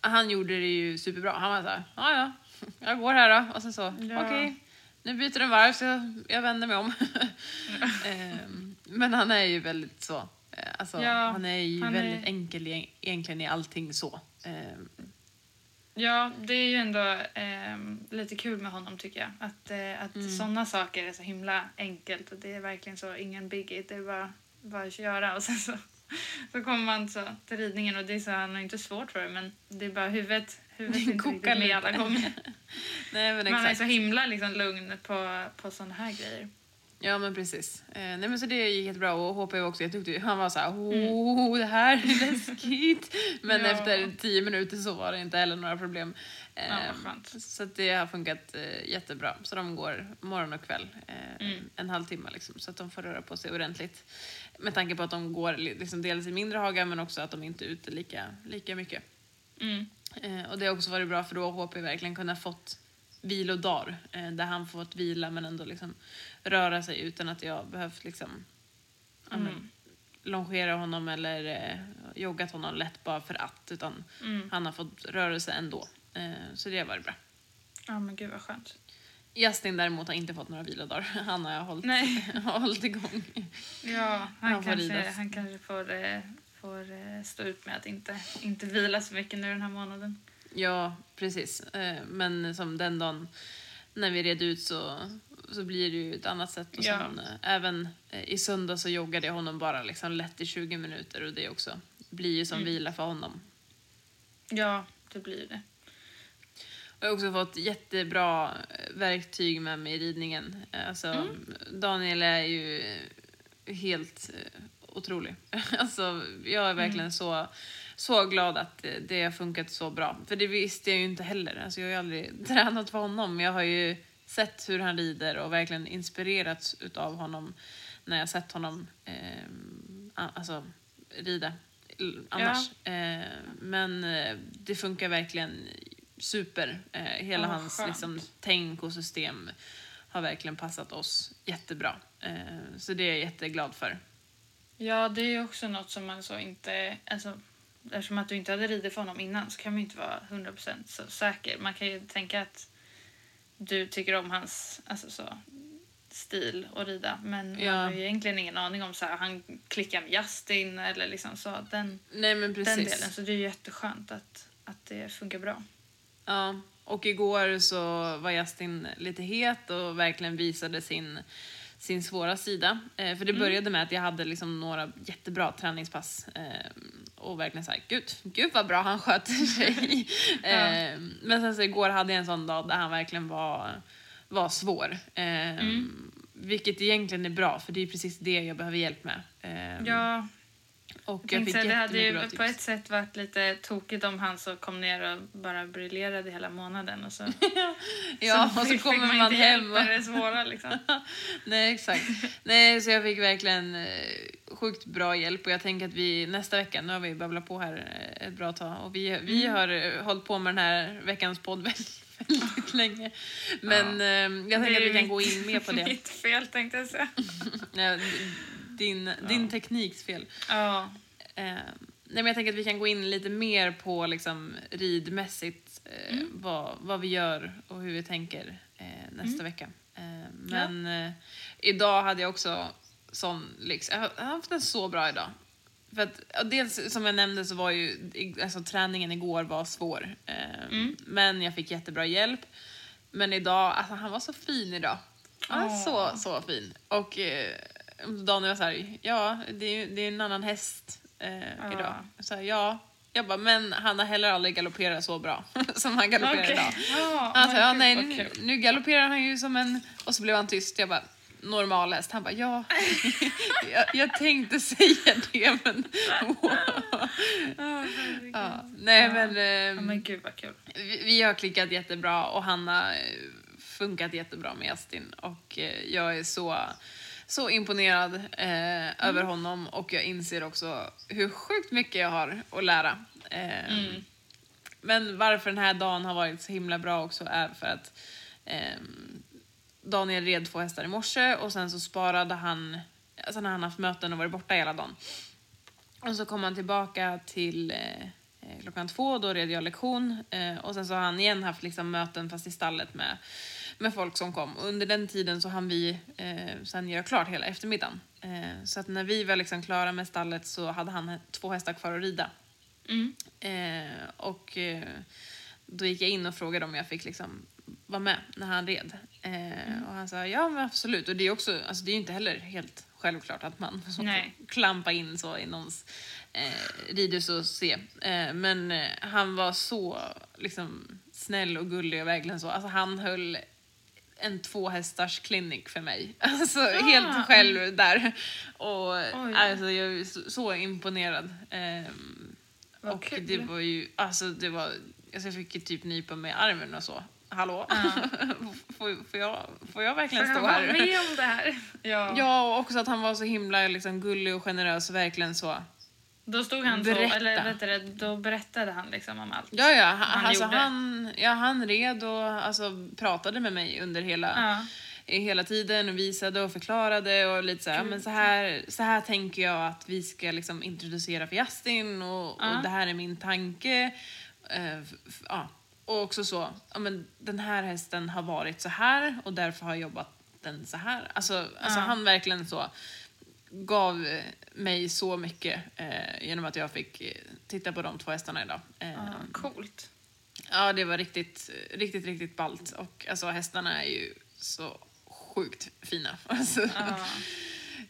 han gjorde det ju superbra. Han var såhär, ja ja, jag går här då. Och sen så, Ja. okej, nu byter den varv så jag, jag vänder mig om. Ehm, men han är ju väldigt så, eh, alltså, Ja, han är ju han väldigt är- enkel e- egentligen i allting så. Ehm, Ja, det är ju ändå ehm, lite kul med honom tycker jag. Att, eh, att Mm. sådana saker är så himla enkelt. Och det är verkligen så, ingen biggie. Det är bara, bara att köra. Och sen så, så kommer man så till ridningen och det är så, han har inte svårt för det men det är bara huvudet, huvudet inte Kokar med alla gånger. nej men Man är så himla liksom lugn på, på sådana här grejer. Ja men precis. Eh, nej men så det gick jättebra och HP var också jätteduktig. Han var så här, oh det här är läskigt. men Ja. efter tio minuter så var det inte heller några problem. Eh, Ja, skönt. så det har funkat eh, jättebra. Så de går morgon och kväll eh, Mm. en halvtimme liksom. Så att de får röra på sig ordentligt. Med tanke på att de går li- liksom dels i mindre hagar men också att de inte är ute lika, lika mycket. Mm. Eh, och det har också varit bra för då har HP verkligen kunnat fått vilodagar eh, där han fått vila men ändå liksom röra sig utan att jag behövt liksom Mm. longera honom eller eh, joggat honom lätt bara för att utan Mm. han har fått rörelse ändå. Eh, så det har varit bra. Ja men gud vad skönt. Justin däremot har inte fått några vilodagar. Han har hållit, Nej. har hållit igång. Ja, Han han, kanske, han kanske får, eh, får eh, stå ut med att inte, inte vila så mycket nu den här månaden. Ja, precis. Eh, Men som den dagen när vi red ut så, så blir det ju ett annat sätt. Och sen, även i söndag så joggade jag honom bara liksom lätt i 20 minuter och det också blir ju som Mm. vila för honom. Ja, det blir det. Jag har också fått jättebra eh, verktyg med mig i ridningen. Eh, Alltså, Mm. Daniel är ju helt eh, otrolig. Alltså, jag är verkligen Mm. så, så glad att det, har funkat så bra. För det visste jag ju inte heller. Alltså, jag har ju aldrig tränat för honom. Jag har ju sett hur han rider och verkligen inspirerats utav honom när jag sett honom eh, alltså, rida annars. Eh, men det funkar verkligen super. Eh, hela Ja, hans skönt. liksom, tänk och system har verkligen passat oss jättebra. Eh, så det är jag jätteglad för. Ja, det är ju också något som man så inte... Alltså, eftersom att du inte hade ridit för honom innan så kan man ju inte vara 100% så säker. Man kan ju tänka att du tycker om hans alltså så, stil att rida men Ja. man har ju egentligen ingen aning om så här, han klickar med Justin eller liksom så. Den, Nej men precis. den delen. Så det är ju jätteskönt att, att det funkar bra. Ja, och igår så var Justin lite het och verkligen visade sin, sin svåra sida. Eh, för det började med att jag hade liksom några jättebra träningspass eh, och verkligen såhär, gud, gud vad bra han sköter sig. eh, men sen så igår hade jag en sån dag där han verkligen var, var svår. Eh, Vilket egentligen är bra, för det är precis det jag behöver hjälp med. Eh, Ja, och jag jag fick tänkte det hade ju bra på tips. ett sätt varit lite tokigt om han så kom ner och bara briljerade hela månaden och så, Ja, och så kommer man inte hem och... det svåra liksom. Nej, exakt. Nej, så jag fick verkligen eh, sjukt bra hjälp och jag tänker att vi nästa vecka, nu har vi babblat på här eh, ett bra tag och vi, vi Mm. har eh, hållit på med den här veckans podd väldigt, väldigt länge. Men eh, jag Det tänker är att vi kan mitt- gå in mer på det. Mitt fel tänkte jag säga. Din, din tekniks fel. Ja. Eh, nej, men jag tänker att vi kan gå in lite mer på liksom, ridmässigt eh, Mm. vad, vad vi gör och hur vi tänker eh, nästa vecka. Eh, men eh, idag hade jag också sån lyx. Jag har haft en så bra idag. För att, ja, dels som jag nämnde så var ju alltså, träningen igår var svår. Eh, Men jag fick jättebra hjälp. Men idag, alltså han var så fin idag. Han var Åh. så, så fin. Och eh, Daniel var så här, ja det är, det är en annan häst eh, Ja. idag. Så här, ja. Jag bara, men han har heller aldrig galopperat så bra som han galopperar Okej. idag. Ja, Han sa, men ja, nej, nu, nu galopperar han ju som en... Och så blev han tyst. Jag bara, normal häst. Han bara, ja. jag, jag tänkte säga det, men... ja, nej, men... Ja, ehm, men gud vad kul. vi, vi har klickat jättebra och han har eh, funkat jättebra med Justin. Och eh, jag är så, så imponerad eh, över honom och jag inser också hur sjukt mycket jag har att lära. Eh, Men varför den här dagen har varit så himla bra också är för att ehm, Daniel red två hästar i morse och sen så sparade han, alltså när han haft möten och varit borta hela dagen. Och så kom han tillbaka till eh, eh, klockan två, då red jag lektion. Eh, och sen så har han igen haft liksom möten fast i stallet med, med folk som kom. Och under den tiden så hann vi eh, sen göra klart hela eftermiddagen. Eh, så att när vi var liksom klara med stallet så hade han två hästar kvar att rida. Eh, och eh, då gick jag in och frågade om jag fick liksom vara med när han red. Eh, Och han sa ja men absolut. Och det är också, alltså det är ju inte heller helt självklart att man får klampa in så i någons eh, ridhus och se. Eh, men eh, han var så liksom snäll och gullig och verkligen så. Alltså han höll en två hästars klinik för mig. Alltså helt själv där. Och alltså, jag är så, så imponerad. Ehm, och kul. det var ju, alltså det var, alltså jag fick ju typ nypa mig i armen och så. Hallå? får, får, jag, får jag verkligen Får jag stå vara här? med om det här? Ja. Ja, och också att han var så himla liksom, gullig och generös och verkligen så. Då stod han Berätta. så, eller vet du, då berättade han liksom om allt. Ja, ja, han, Han alltså, gjorde. han, ja, han red och alltså, pratade med mig under hela, Ja. hela tiden och visade och förklarade och lite så här, men så här, så här tänker jag att vi ska liksom introducera för Justin och, Ja. och det här är min tanke. F- ja. Och också så, ja, men den här hästen har varit så här och därför har jag jobbat den så här. Alltså, alltså han verkligen så gav eh, mig så mycket eh, genom att jag fick eh, titta på de två hästarna idag. Eh, Ja, coolt. Ja, det var riktigt, riktigt, riktigt ballt. Och alltså hästarna är ju så sjukt fina. Alltså,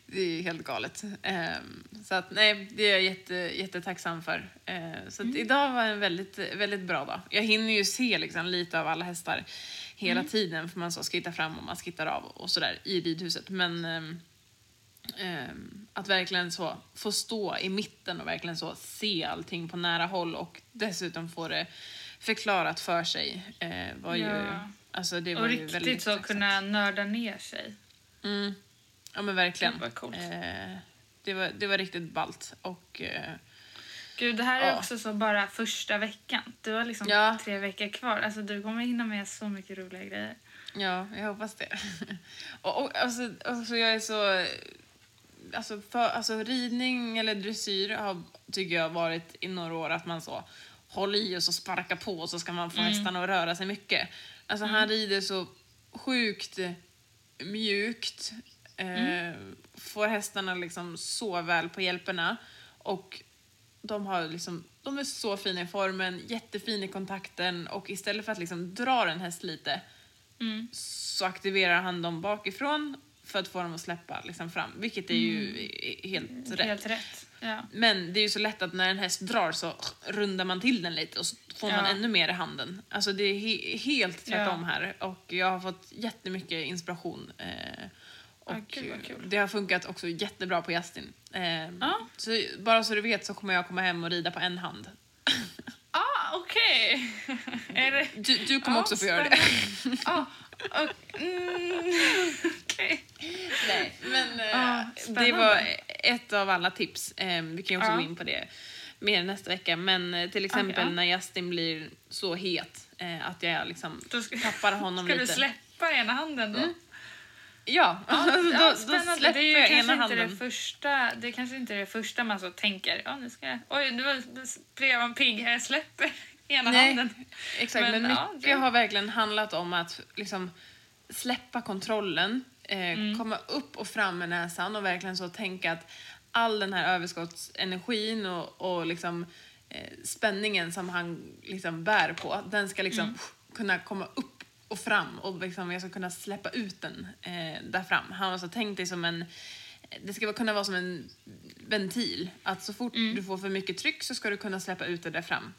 Det är helt galet. Ehm, så att nej, det är jag jätte, jättetacksam för. Eh, så att idag var en väldigt, väldigt bra dag. Jag hinner ju se liksom lite av alla hästar hela tiden för man så skrittar fram och man skrittar av och sådär i ridhuset. Men ehm, att verkligen så få stå i mitten och verkligen så se allting på nära håll och dessutom få det förklarat för sig eh, var ju... Ja. Alltså det var Och ju riktigt väldigt så tacksamt. kunna nörda ner sig. Mm. Ja men verkligen. Gud, vad coolt. Eh, det, var, det var riktigt ballt. Och, eh, Gud, det här är Ja. också så bara första veckan. Du har liksom Ja. tre veckor kvar. Alltså du kommer hinna med så mycket roliga grejer. ja, jag hoppas det. och, och, alltså, alltså, jag är så... Alltså, för, alltså ridning eller dressyr har, tycker jag, varit i några år att man så håller i och så sparkar på och så ska man få hästarna att röra sig mycket. Alltså han rider så sjukt mjukt. Eh, Får hästarna liksom så väl på hjälperna. Och de, har liksom, de är så fina i formen, jättefin i kontakten och istället för att liksom dra en häst lite så aktiverar han dem bakifrån för att få dem att släppa liksom fram, vilket är ju helt rätt. Helt rätt. Ja. Men det är ju så lätt att när en häst drar så rundar man till den lite och så får man Ja. ännu mer i handen. Alltså det är he- helt tvärtom Ja. här och jag har fått jättemycket inspiration. Eh, och Ah, kul. det har funkat också jättebra på Justin. Eh, Ja. Så bara så du vet så kommer jag komma hem och rida på en hand. Ah, okej! Det... Du, du kommer Ja, också få göra det. Ah, och, mm. Nej, men eh, Ja, det var ett av alla tips. Eh, vi kan ju också Ja. gå in på det mer nästa vecka. Men eh, till exempel ja. när Justin blir så het eh, att jag liksom Då ska- tappar honom Ska lite. du släppa ena handen då? Ja, alltså, då, Ja, då spännande. släpper det är ju jag kanske ena inte handen. det första, det är kanske inte det första man så tänker. Ja, nu ska jag, oj, nu blev jag en pigg här, jag släpper ena Nej, handen. Exakt, men, Men, ja, mycket det- har verkligen handlat om att liksom, släppa kontrollen, eh, Mm. komma upp och fram med näsan och verkligen så tänka att all den här överskottsenergin och, och liksom, eh, spänningen som han liksom bär på, den ska liksom Mm. kunna komma upp och fram och liksom, jag ska kunna släppa ut den eh, där fram. Han har så tänkt dig som en det ska kunna vara som en ventil. Att så fort Mm. du får för mycket tryck så ska du kunna släppa ut det där fram.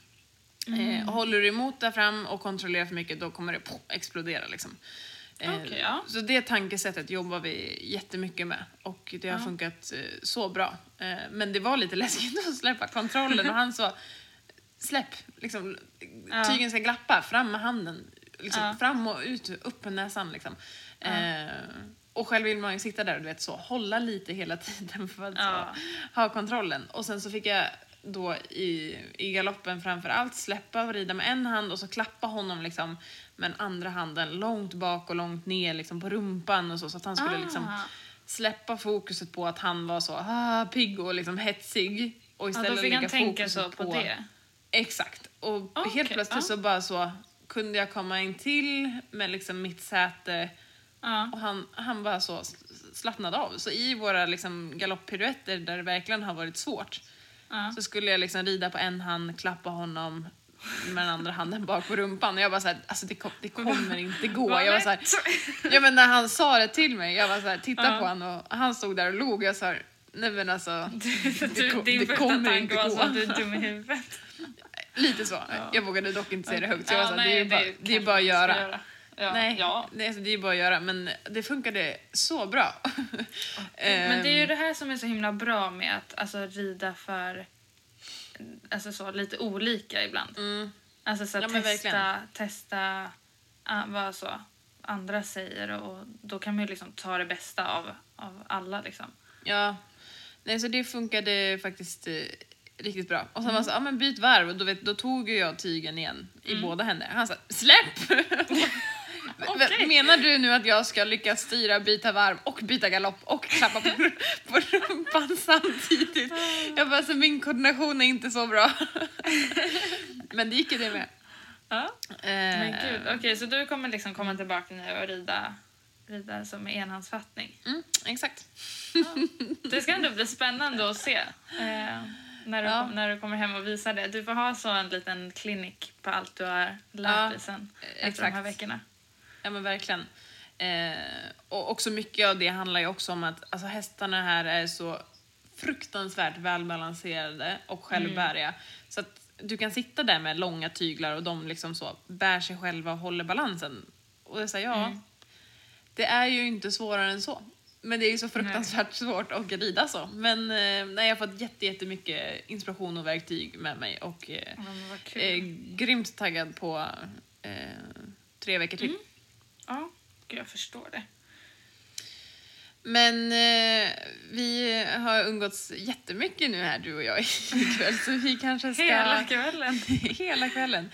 Mm. Eh, håller du emot där fram och kontrollerar för mycket då kommer det poff, explodera. Liksom. Eh, Okej, ja. Så det tankesättet jobbar vi jättemycket med och det har funkat eh, så bra. Men det var lite läskigt att släppa kontrollen och han sa släpp, liksom, Ja. tygen ska glappa, fram med handen. Liksom, Ja. Fram och ut, upp med näsan. Liksom. Och själv vill man ju sitta där och du vet, så, hålla lite hela tiden för att Ja. så, ha kontrollen. Och sen så fick jag då i, i galoppen framför allt släppa och rida med en hand och så klappa honom liksom med den andra handen långt bak och långt ner liksom på rumpan och så, så att han skulle liksom Ah. släppa fokuset på att han var så ah, pigg och liksom hetsig. Och Ja, istället då fick han tänka så på det. Exakt. Och Okej, helt plötsligt ja. så bara så kunde jag komma in till med liksom mitt säte Ja. och han, han bara så slappnade av. Så i våra liksom galopppiruetter där det verkligen har varit svårt Ja. så skulle jag liksom rida på en hand, klappa honom med den andra handen bak på rumpan och jag bara såhär, alltså det, kom, det kommer inte gå. Jag var så här, lätt. ja men när han sa det till mig, jag var så här, titta Ja. på honom och han stod där och log jag sa nej men alltså det, din det första kommer tanke inte var gå. så att du är dum i huvudet. Lite så. Jag vågade dock inte säga det högt. Så jag var Ja, så här, det, är nej, bara, det det är bara att göra. göra. Ja, Nej, ja. Det, alltså, det är ju bara att göra, men det funkade så bra. Men det är ju Ehm, det här som är så himla bra med att alltså, rida för alltså, så, lite olika ibland. Alltså så, Ja, verkligen. testa, testa ah, vad så andra säger och då kan man ju liksom ta det bästa av, av alla liksom. Ja, nej, så det funkade faktiskt eh, riktigt bra. Och sen Mm. var så, ja men byt varv och då, vet, då tog ju jag tygen igen i Mm. båda händer. Han sa, släpp! Okej. Menar du nu att jag ska lyckas styra, byta varv och byta galopp och klappa på, på rumpan samtidigt? Jag bara, så min koordination är inte så bra. men det gick ju det med. Ja. Eh, Men gud, okej så du kommer liksom komma tillbaka nu och rida, rida som enhandsfattning. Mm, exakt. Det ska ändå bli spännande att se eh, när, du, Ja. kom- när du kommer hem och visar det. Du får ha så en liten klinik på allt du har lärt Ja, dig sen efter exakt. de här veckorna. Ja men verkligen. Eh, och också mycket av det handlar ju också om att alltså, hästarna här är så fruktansvärt välbalanserade och självbäriga. Så att du kan sitta där med långa tyglar och de liksom så bär sig själva och håller balansen. Och det är så här, ja, det är ju inte svårare än så. Men det är ju så fruktansvärt svårt att rida så. Men eh, nej, jag har fått jätte, jättemycket inspiration och verktyg med mig och eh, Ja, är grymt taggad på eh, tre veckor till. Ja, jag förstår det. Men eh, vi har umgåtts jättemycket nu här du och jag ikväll så vi kanske ska... Hela kvällen. Hela kvällen.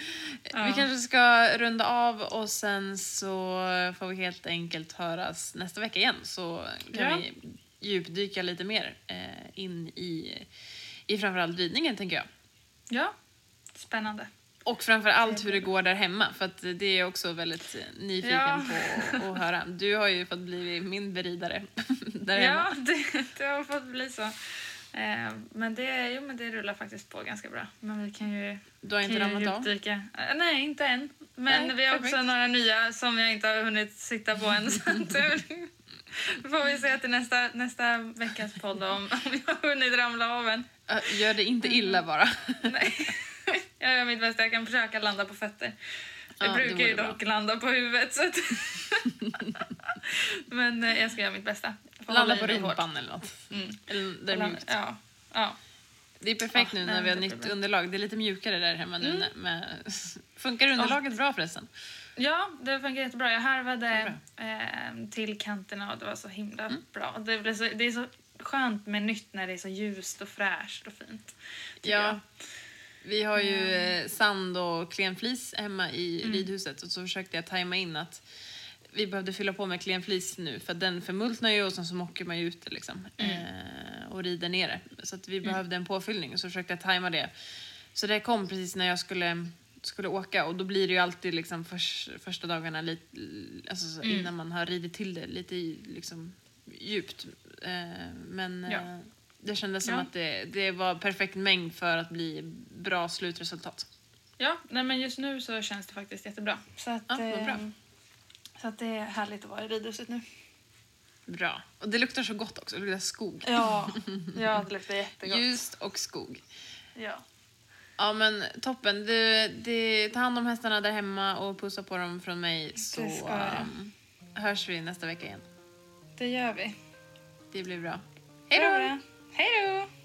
Ja. Vi kanske ska runda av och sen så får vi helt enkelt höras nästa vecka igen så kan Ja. vi djupdyka lite mer eh, in i, i framförallt ridningen tänker jag. Ja, spännande. Och framför allt hur det går där hemma för att det är jag också väldigt nyfiken Ja. på att höra. Du har ju fått bli min beridare där hemma. Ja, det, det har fått bli så. Eh, men, det, jo, men det rullar faktiskt på ganska bra. Men vi kan ju, Du har inte ramlat av? Eh, nej, inte än. Men Nej, vi har också perfekt. några nya som jag inte har hunnit sitta på än. Det får vi se till nästa, nästa veckas podd om, om jag har hunnit ramla av. Ö, Gör det inte illa bara. Nej. Jag gör mitt bästa. Jag kan försöka landa på fötter. Jag Ja, brukar ju dock landa på huvudet. Så att... Men eh, jag ska göra mitt bästa. Landa på hårt. rumpan eller något. Mm. Eller där Landa-. Ja. ja. Det är perfekt Ja, nu när vi har nytt bra. underlag. Det är lite mjukare där hemma nu. Mm. Med... Funkar underlaget bra förresten? Ja, det funkar jättebra. Jag harvade Vad eh, till kanterna och det var så himla Mm. bra. Det, så, det är så skönt med nytt när det är så ljust och fräscht och fint. Ja. jag. Vi har ju eh, sand och klen flis hemma i Mm. ridhuset och så försökte jag tajma in att vi behövde fylla på med klen flis nu för att den förmultnar ju och sen så mockar man ju ut det liksom Mm. eh, och rider ner det. Så att vi behövde en påfyllning och så försökte jag tajma det. Så det kom precis när jag skulle, skulle åka och då blir det ju alltid liksom förs, första dagarna lite, alltså så Mm. innan man har ridit till det lite liksom djupt. Eh, men Ja. eh, det kändes som Ja. att det, det var perfekt mängd för att bli bra slutresultat. Ja, nej, men just nu så känns det faktiskt jättebra. Så att, Ja, vad bra. eh, så att det är härligt att vara i ridhuset nu. Bra. Och det luktar så gott också. Det luktar skog. Ja, ja det luktar jättegott. Ljust och skog. Ja. Ja men toppen. Du, du, ta hand om hästarna där hemma och pussa på dem från mig så um, hörs vi nästa vecka igen. Det gör vi. Det blir bra. Hej då! Hej då!